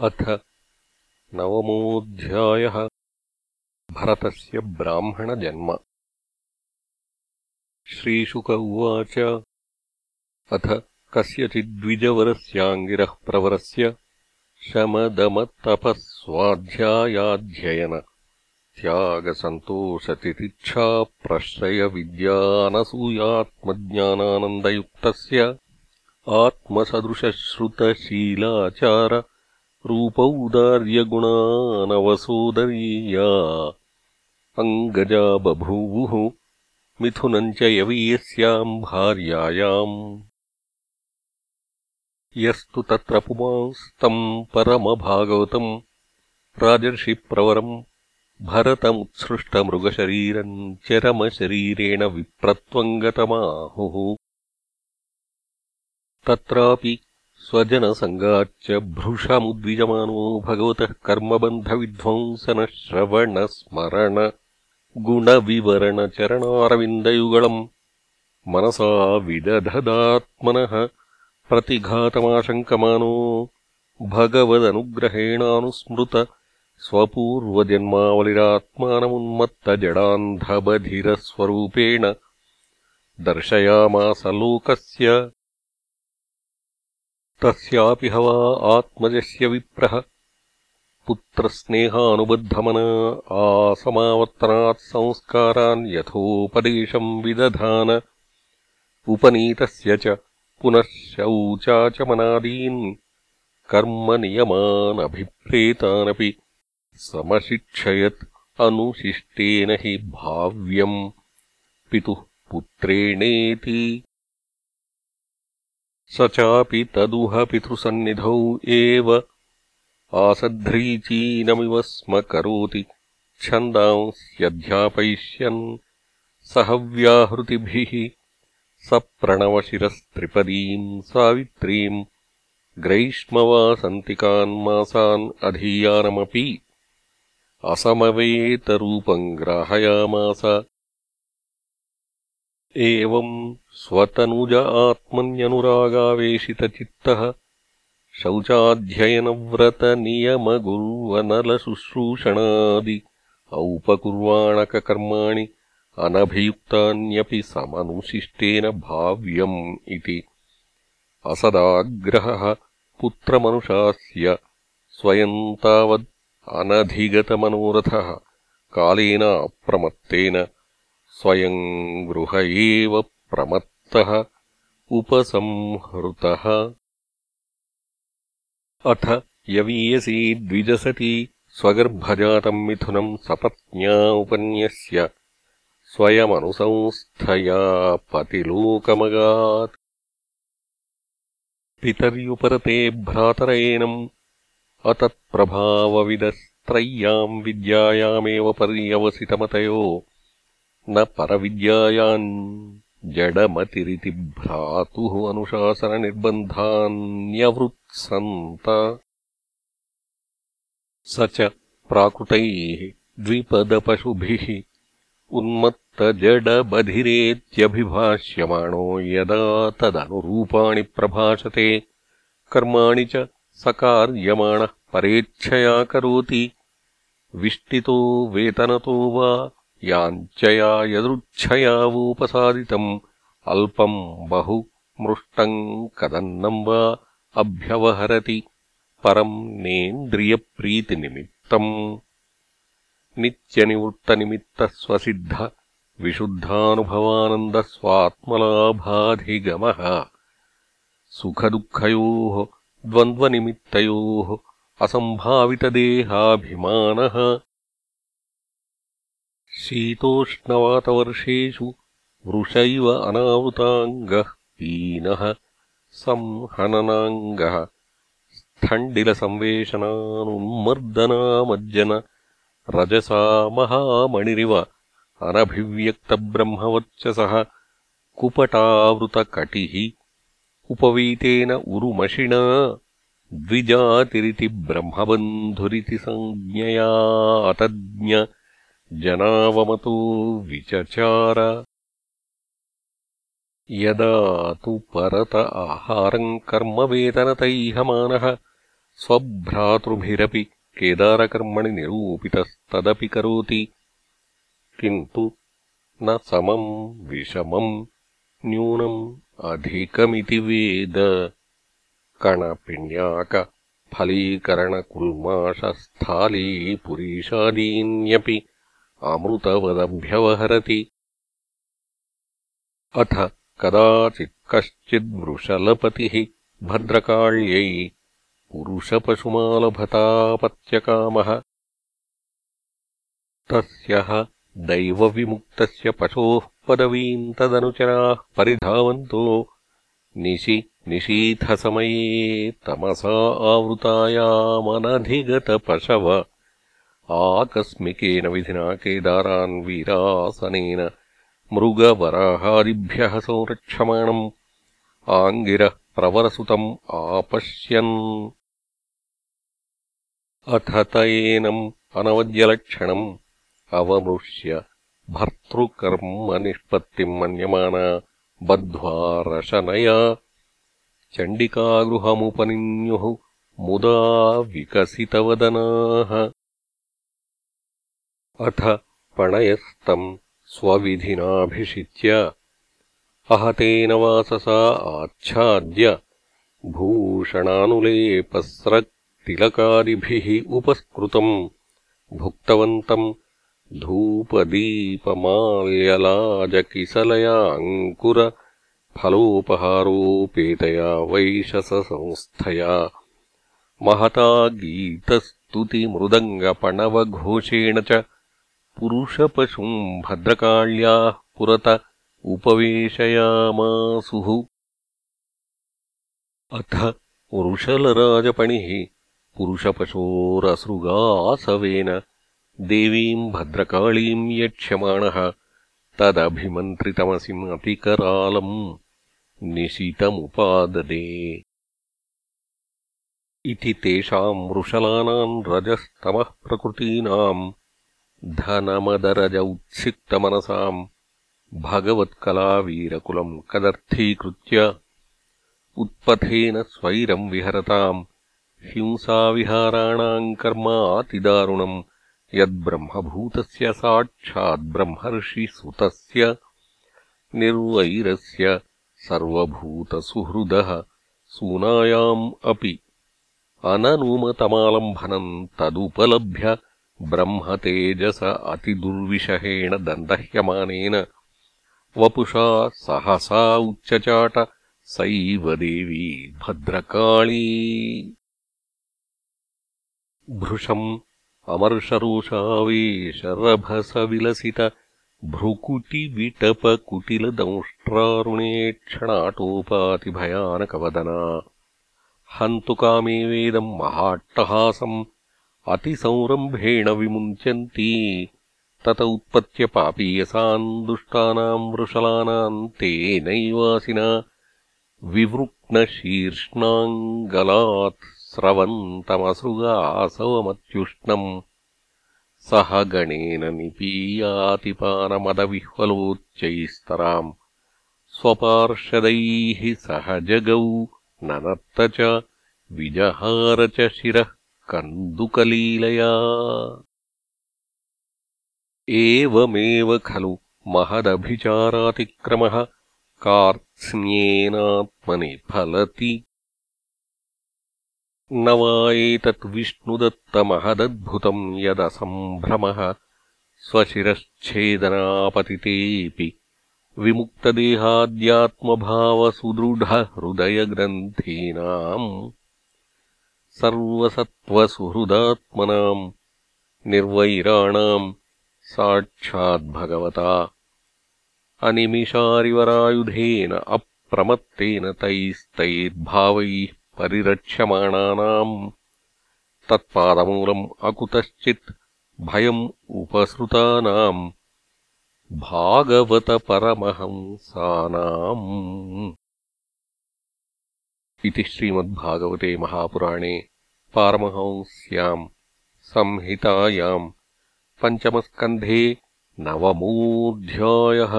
अथ नवमोऽध्यायः भरतस्य ब्राह्मणजन्म। श्रीशुक उवाच अथ कस्यचिद्विजवरस्याङ्गिरः प्रवरस्य शमदमतपःस्वाध्यायाध्ययन त्यागसन्तोषतितिक्षाप्रश्रयविद्यानसूयात्मज्ञानानन्दयुक्तस्य आत्मसदृशश्रुतशीलाचार रूपौदार्यगुणानवसोदरीया। अङ्गजा बभूवुः मिथुनम् च यवीयस्याम् भार्यायाम्। यस्तु तत्र पुमांस्तम् परमभागवतम्। राजर्षिप्रवरम् भरतमुत्सृष्टमृगशरीरम् चरमशरीरेण विप्रत्वम् गतमाहुः तत्रापि स्वजनसङ्गाच्च भृशमुद्विजमानो भगवतः कर्मबन्धविध्वंसनश्रवणस्मरणगुणविवरणचरणारविन्दयुगलम् मनसा विदधदात्मनः प्रतिघातमाशङ्कमानो भगवदनुग्रहेणानुस्मृत स्वपूर्वजन्मावलिरात्मानमुन्मत्तजडान्धबधिरस्वरूपेण दर्शयामास लोकस्य तस्यापि हवा आत्मजस्य विप्रः पुत्रस्नेहानुबद्धमना आसमावर्तनात् संस्कारान् यथोपदेशम् विदधान। उपनीतस्य च पुनः शौचाचमनादीन् कर्मनियमानभिप्रेतानपि समशिक्षयत् अनुशिष्टेन हि भाव्यम्। पितुः पुत्रेणेति स चापि तदुह पितृसन्निधौ एव। आसध्रीचीनमिव स्म करोति छन्दांस्यध्यापयिष्यन् सहव्याहृतिभिः सप्रणवशिरस्त्रिपदीम् सावित्रीम् ग्रैष्मवासन्तिकान् अधीयानमपि असमवेतरूपम् ग्राहयामास एवम् स्वतनुज आत्मन्यनुरागावेशितचित्तः शौचाध्ययनव्रतनियमगुर्वनलशुश्रूषणादि औपकुर्वाणककर्माणि अनभियुक्तान्यपि समनुशिष्टेन भाव्यम् इति। असदाग्रहः पुत्रमनुशास्य स्वयम् तावद् अनधिगतमनोरथः कालेन अप्रमत्तेन स्वयम् गृह एव प्रमत्तः उपसंहृतः। अथ यवीयसी द्विजसती स्वगर्भजातम् मिथुनम् सपत्न्या उपन्यस्य। स्वयमनुसंस्थया पतिलोकमगात्। पितर्युपरते भ्रातरयेनम् अतत्प्रभावविदस्त्रय्याम् विद्यायामेव पर्यवसितमतयो न परविद्यायाम् जडमतिरिति भ्रातुः अनुशासननिर्बन्धान्यवृत्सन्त। स च प्राकृतैः द्विपदपशुभिः उन्मत्तजडबधिरेत्यभिभाष्यमाणो यदा तदनुरूपाणि प्रभाषते। कर्माणि च सकार्यमाणः परेच्छया करोति। विष्टितो वेतनतो वा याञ्चया यदृच्छया वोपसादितम् अल्पम् बहु मृष्टम् कदन्नम् वा अभ्यवहरति। परम् नेन्द्रियप्रीतिनिमित्तम्। नित्यनिवृत्तनिमित्तस्वसिद्ध विशुद्धानुभवानन्दस्वात्मलाभाधिगमः। सुखदुःखयोः द्वन्द्वनिमित्तयोः असम्भावितदेहाभिमानः शीतोष्णवातवर्षेषु वृष इव अनावृताङ्गः पीनः संहननाङ्गः। स्थण्डिलसंवेशनानुन्मर्दनामज्जन रजसा महामणिरिव अनभिव्यक्तब्रह्मवर्चसः कुपटावृतकटिः उपवीतेन उरुमषिणा द्विजातिरिति ब्रह्मबन्धुरिति सञ्ज्ञया अतज्ञ जनावमतो विचचार। यदा तु परत आहारम् कर्मवेतनतैहमानः स्वभ्रातृभिरपि केदारकर्मणि निरूपितस्तदपि करोति। किन्तु न समम् विषमम् न्यूनम् अधिकमिति वेद। कणपिण्याकफलीकरणकुल्माषस्थाली पुरीषादीन्यपि अमृतवदभ्यवहरति अथ कदाचित् कश्चिद्वृषलपतिः भद्रकाళ్यै पुरुषपशुमालभतापत्यकामः। तस्यः दैवविमुक्तस्य पशोः पदवीम् तदनुचराः परिधावन्तो। निशि निशीथसमये तमसा आवृतायामनधिगतपशव आकस्मिकेन विधिना केदारान् वीरासनेन मृगवराहादिभ्यः संरक्षमाणम् आङ्गिरः प्रवरसुतम् आपश्यन् अथ त एनम् अनवद्यलक्षणम् अवमृश्य भर्तृकर्मनिष्पत्तिम् मन्यमाना बद्ध्वा रशनया चण्डिकागृहमुपनिन्युः मुदा विकसितवदनाः अथ पणयस्तम् स्वविधिनाभिषिच्य। अहतेन वाससा आच्छाद्य भूषणानुलेपस्रक्तिलकादिभिः उपस्कृतम्। भुक्तवन्तम् धूपदीपमाल्यलाजकिसलया अङ्कुरफलोपहारोपेतया वैशसंस्थया महता गीतस्तुतिमृदङ्गपणवघोषेण च पुरुषपशुम् भद्रकाल्याः पुरत उपवेशयामासुः। अथ वृषलराजपणिः पुरुषपशोरसृगासवेन देवीम् भद्रकाळीम् यक्ष्यमाणः तदभिमन्त्रितमसिमतिकरालम् निशितमुपाददे। इति तेषाम् वृषलानाम् रजस्तमः प्रकृतीनाम् धनमदरज उत्सिक्तमनसाम् भगवत्कलावीरकुलम् कदर्थीकृत्य उत्पथेन स्वैरम् विहरताम् हिंसाविहाराणाम् कर्मातिदारुणम् यद्ब्रह्मभूतस्य साक्षाद्ब्रह्मर्षिसुतस्य निर्वैरस्य सर्वभूतसुहृदः सूनायाम् अपि अननुमतमालम्भनम् तदुपलभ्य ब्रह्मतेजस अतिदुर्विषहेण दन्दह्यमानेन वपुषा सहसा उच्चचाट सैव देवी भद्रकाळी। भृशम् अमर्षरोषावेशरभसविलसित भ्रुकुटिविटपकुटिलदंष्ट्रारुणेक्षणाटोपातिभयानकवदना। हन्तु कामे वेदम् महाट्टहासम् अतिसंरम्भेण विमुञ्चन्ती तत उत्पत्य पापीयसाम् दुष्टानाम् वृषलानाम् तेनैवासिना विवृक्णशीर्ष्णाम् गलात् स्रवन्तमसृगासवमत्युष्णम् सह गणेन निपीयातिपानमदविह्वलोच्चैस्तराम् स्वपार्षदैः सह जगौ ननत्त च विजहार च शिरः कन्दुकलीलया। एवमेव खलु महदभिचारातिक्रमः। कार्त्स्न्येनात्मनि फलति। न वा एतत् विष्णुदत्तमहदद्भुतम् यदसम्भ्रमः। स्वशिरश्छेदनापतितेऽपि विमुक्तदेहाद्यात्मभावसुदृढहृदयग्रन्थीनाम् सर्वसत्त्वसुहृदात्मनाम् निर्वैराणाम् साक्षाद्भगवता अनिमिषारिवरायुधेन अप्रमत्तेन तैस्तैर्भावैः परिरक्ष्यमाणानाम्। तत्पादमूलम् अकुतश्चित् भयम् उपसृतानाम्। भागवतपरमहंसानाम् इति श्रीमद्भागवते महापुराणे पारमहंस्याम् संहितायाम् पञ्चमस्कन्धे नवमोऽध्यायः